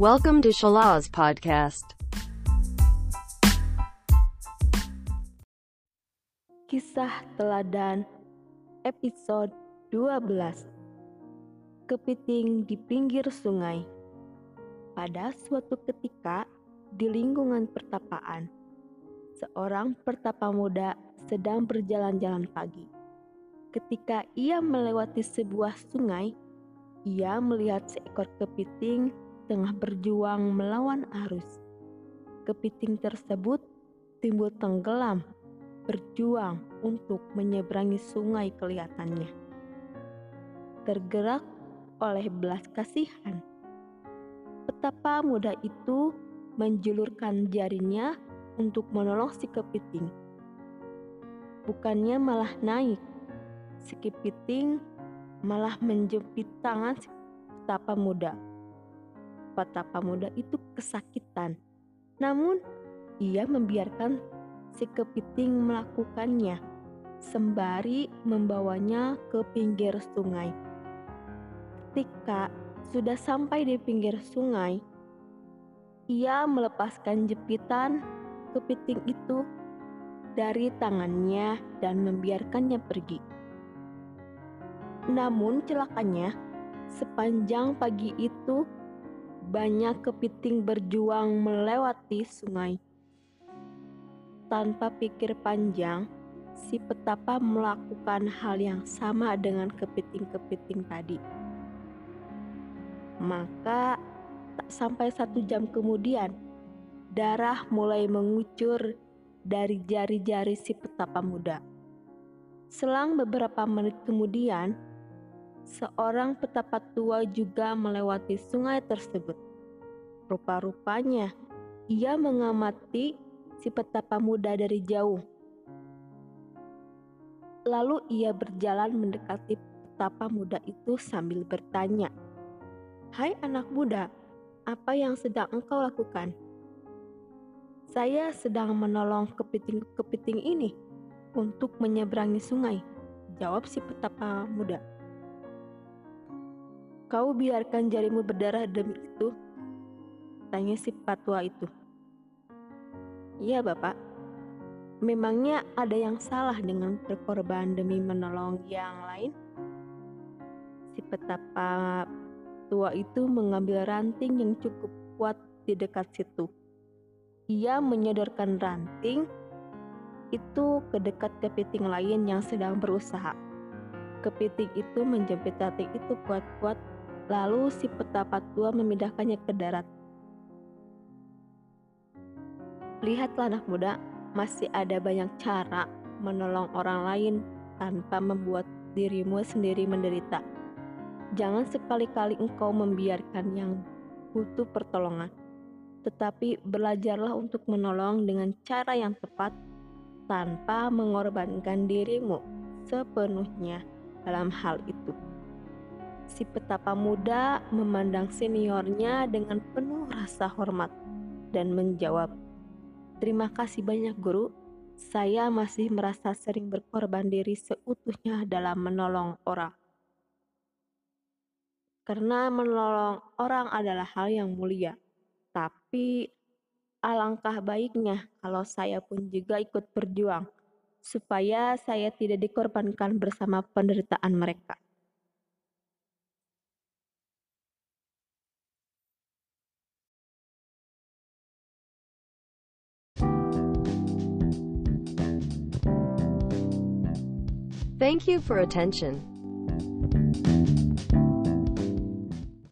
Welcome to Shalaz Podcast. Kisah Teladan Episode 12 Kepiting di pinggir sungai. Pada suatu ketika di lingkungan pertapaan Seorang pertapa muda sedang berjalan-jalan pagi. Ketika ia melewati sebuah sungai Ia melihat seekor kepiting tengah berjuang melawan arus Kepiting tersebut timbul tenggelam berjuang untuk menyeberangi sungai kelihatannya. Tergerak oleh belas kasihan, betapa muda itu menjulurkan jarinya untuk menolong si kepiting. Bukannya malah naik, si kepiting malah menjepit tangan si petapa muda. Petapa muda itu kesakitan, namun ia membiarkan si kepiting melakukannya sembari membawanya ke pinggir sungai. Ketika sudah sampai di pinggir sungai, ia melepaskan jepitan kepiting itu dari tangannya dan membiarkannya pergi. Namun celakanya, sepanjang pagi itu banyak kepiting berjuang melewati sungai tanpa pikir panjang, si petapa melakukan hal yang sama dengan kepiting-kepiting tadi. Maka, tak sampai satu jam kemudian, darah mulai mengucur dari jari-jari si petapa muda. Selang beberapa menit kemudian, seorang petapa tua juga melewati sungai tersebut. Rupa-rupanya, ia mengamati si petapa muda dari jauh. Lalu ia berjalan mendekati petapa muda itu sambil bertanya, "Hai anak muda, apa yang sedang engkau lakukan?" "Saya sedang menolong kepiting-kepiting ini untuk menyeberangi sungai," jawab si petapa muda. "Kau biarkan jarimu berdarah demi itu?" tanya si patua itu. Iya, Bapak. Memangnya ada yang salah dengan berkorban demi menolong yang lain? Si petapa tua itu mengambil ranting yang cukup kuat di dekat situ. Ia menyodorkan ranting itu ke dekat kepiting lain yang sedang berusaha. Kepiting itu menjepit ranting itu kuat-kuat, lalu si petapa tua memindahkannya ke darat. Lihatlah anak muda, masih ada banyak cara menolong orang lain tanpa membuat dirimu sendiri menderita. Jangan sekali-kali engkau membiarkan yang butuh pertolongan, tetapi belajarlah untuk menolong dengan cara yang tepat tanpa mengorbankan dirimu sepenuhnya dalam hal itu. Si petapa muda memandang seniornya dengan penuh rasa hormat dan menjawab, Terima kasih banyak guru. Saya masih merasa sering berkorban diri seutuhnya dalam menolong orang. Karena menolong orang adalah hal yang mulia. Tapi alangkah baiknya kalau saya pun juga ikut berjuang supaya saya tidak dikorbankan bersama penderitaan mereka. Thank you for attention.